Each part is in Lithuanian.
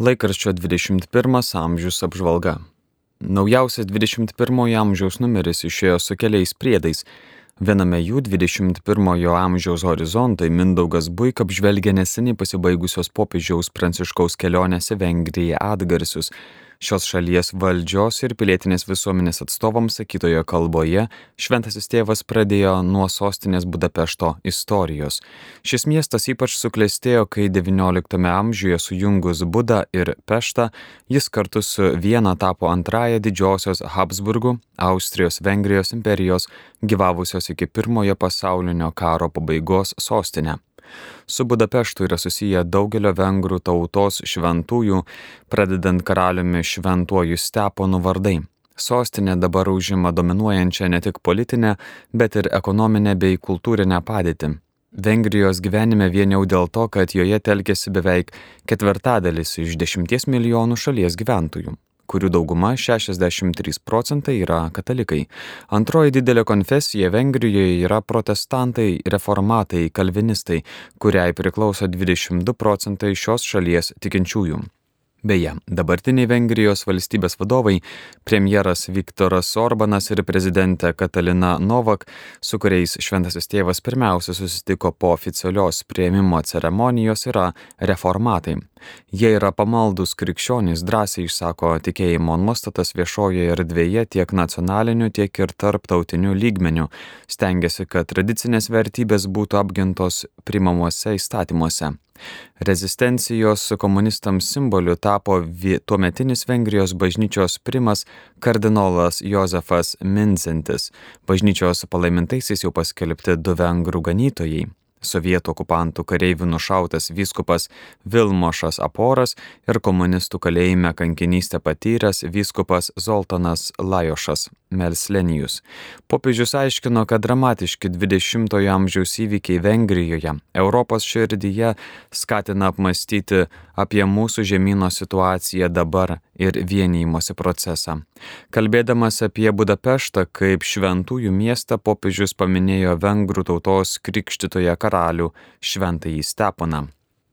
Laikraščio 21 amžius apžvalga. Naujausias 21 amžiaus numeris išėjo su keliais priedais. Viename jų 21 amžiaus horizontai Mindaugas Buik apžvelgia neseniai pasibaigusios popiežiaus pranciškaus kelionės į Vengriją atgarsius šios šalies valdžios ir pilietinės visuomenės atstovams sakytojo kalboje šventasis tėvas pradėjo nuo sostinės Budapešto istorijos. Šis miestas ypač suklestėjo, kai XIX amžiuje sujungus Budą ir Peštą, jis kartu su Viena tapo antrąją didžiosios Habsburgų, Austrijos Vengrijos imperijos gyvavusios iki pirmojo pasaulinio karo pabaigos sostinę. Su Budapeštu yra susiję daugelio vengrų tautos šventųjų, pradedant karaliumi šventuoju Steponu vardai. Sostinė dabar užima dominuojančią ne tik politinę, bet ir ekonominę bei kultūrinę padėtį. Vengrijos gyvenime vien jau dėl to, kad joje telkėsi beveik ketvirtadalis iš dešimties milijonų šalies gyventojų kurių dauguma 63 procentai yra katalikai. Antroji didelė konfesija Vengrijoje yra protestantai, reformatai, kalvinistai, kuriai priklauso 22 procentai šios šalies tikinčiųjų. Beje, dabartiniai Vengrijos valstybės vadovai, premjeras Viktoras Orbanas ir prezidentė Katalina Novak, su kuriais šventasis tėvas pirmiausia susitiko po oficialios prieimimo ceremonijos, yra reformatai. Jie yra pamaldus krikščionys, drąsiai išsako tikėjimo nuostatas viešojoje erdvėje tiek nacionaliniu, tiek ir tarptautiniu lygmeniu, stengiasi, kad tradicinės vertybės būtų apgintos primamuose įstatymuose. Rezistencijos komunistams simboliu tapo tuometinis Vengrijos bažnyčios primas kardinolas Jozefas Minzentis. Bažnyčios palaimintaisiais jau paskelbti du vengrų ganytojai sovietų okupantų kareivių nušautas vyskupas Vilmošas Aporas ir komunistų kalėjime kankinystę patyręs vyskupas Zoltanas Lajošas Melslenijus. Popiežius aiškino, kad dramatiški 20-ojo amžiaus įvykiai Vengrijoje, Europos širdyje skatina apmastyti apie mūsų žemynų situaciją dabar ir vienijimosi procesą. Kalbėdamas apie Budapeštą kaip šventųjų miestą, popiežius paminėjo vengrų tautos krikštytoje karalių šventąjį Steponą.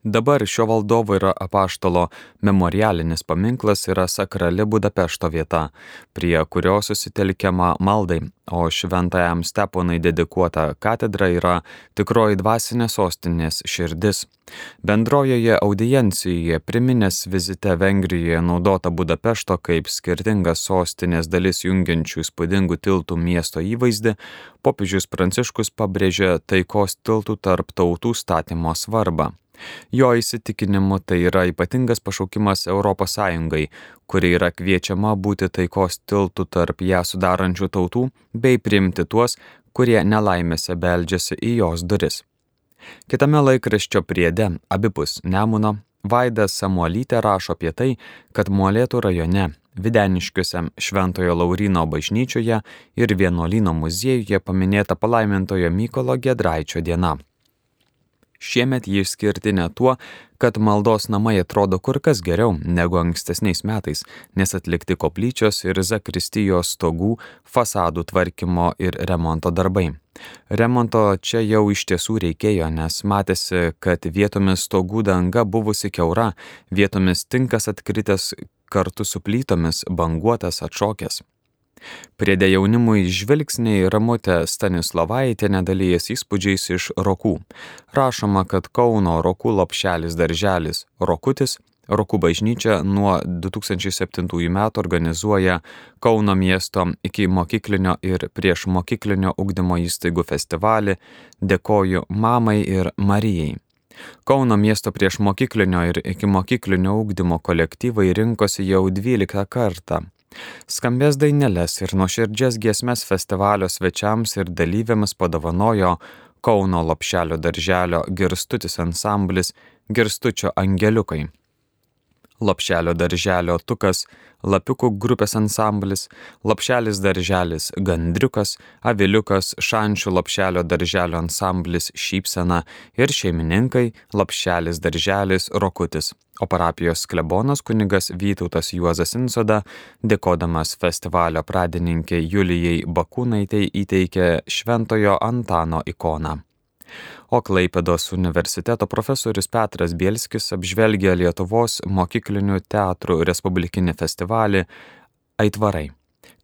Dabar šio valdovo yra apaštalo memorialinis paminklas yra sakrali Budapešto vieta, prie kurio susitelkiama maldai, o šventajam Steponai dedikuota katedra yra tikroji dvasinė sostinės širdis. Bendrojoje audiencijoje priminęs vizite Vengrijoje naudota Budapešto kaip skirtingas sostinės dalis jungiančių įspūdingų tiltų miesto įvaizdį, popiežius Pranciškus pabrėžė taikos tiltų tarp tautų statymo svarbą. Jo įsitikinimu tai yra ypatingas pašaukimas ES, kuri yra kviečiama būti taikos tiltų tarp ją sudarančių tautų bei priimti tuos, kurie nelaimėse beldžiasi į jos duris. Kitame laikraščio priede, abipus Nemuno, Vaidas Samuolytė rašo apie tai, kad Molėtų rajone Videniškiuose Šventojo Laurino bažnyčioje ir Vienuolino muziejuje paminėta palaimintojo Mykolo Gedraičio diena. Šiemet ji išskirtinė tuo, kad maldos namai atrodo kur kas geriau negu ankstesniais metais, nes atlikti koplyčios ir zakristijos stogų, fasadų tvarkymo ir remonto darbai. Remonto čia jau iš tiesų reikėjo, nes matėsi, kad vietomis stogų danga buvusi keura, vietomis tinkas atkritęs kartu su plytomis, banguotas atšokęs. Priedė jaunimui žvilgsniai Ramutė Stanislovaitė nedalyjas įspūdžiais iš Rokų. Rašoma, kad Kauno Rokų lopšelis darželis Rokutis Rokų bažnyčia nuo 2007 metų organizuoja Kauno miesto iki mokyklinio ir prieš mokyklinio ugdymo įstaigų festivalį Dėkoju mamai ir Marijai. Kauno miesto prieš mokyklinio ir iki mokyklinio ugdymo kolektyvai rinkosi jau 12 kartą. Skambės dainelės ir nuoširdžias giesmes festivalio svečiams ir dalyviams padovanojo Kauno Lopšelio darželio Girstutis ansamblis Girstučio angeliukai. Lopšelio darželio tukas, lapiukų grupės ansamblis, Lopšelis darželis Gandriukas, Aviliukas, Šančių Lopšelio darželio ansamblis Šypsena ir šeimininkai Lopšelis darželis Rokutis o parapijos klebonas kunigas Vytautas Juozas Insoda, dėkodamas festivalio pradininkė Julijai Bakūnaitai įteikė Šventojo Antano ikoną. O Klaipėdos universiteto profesorius Petras Bielskis apžvelgia Lietuvos mokyklinių teatrų respublikinį festivalį Aitvarai.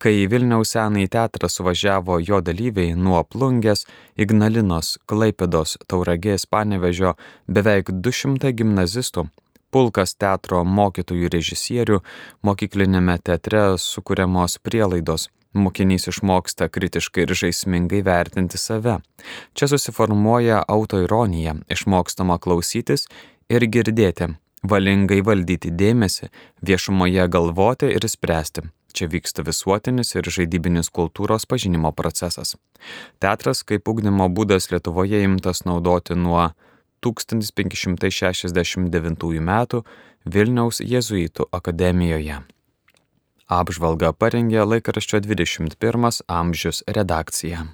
Kai Vilniaus senąjį teatrą suvažiavo jo dalyviai nuo Plungės, Ignalinos, Klaipėdos, Tauragės, Panevežio beveik 200 gimnazistų, pulkas teatro mokytojų režisierių, mokyklinėme teatre sukūriamos prielaidos. Mokinys išmoksta kritiškai ir žaismingai vertinti save. Čia susiformuoja autoironija, išmokstama klausytis ir girdėti, valingai valdyti dėmesį, viešumoje galvoti ir spręsti. Čia vyksta visuotinis ir žaidybinis kultūros pažinimo procesas. Teatras kaip ugdymo būdas Lietuvoje imtas naudoti nuo 1569 m. Vilniaus jėzuitų akademijoje. Apžvalgą parengė laikraščio 21 amžius redakcija.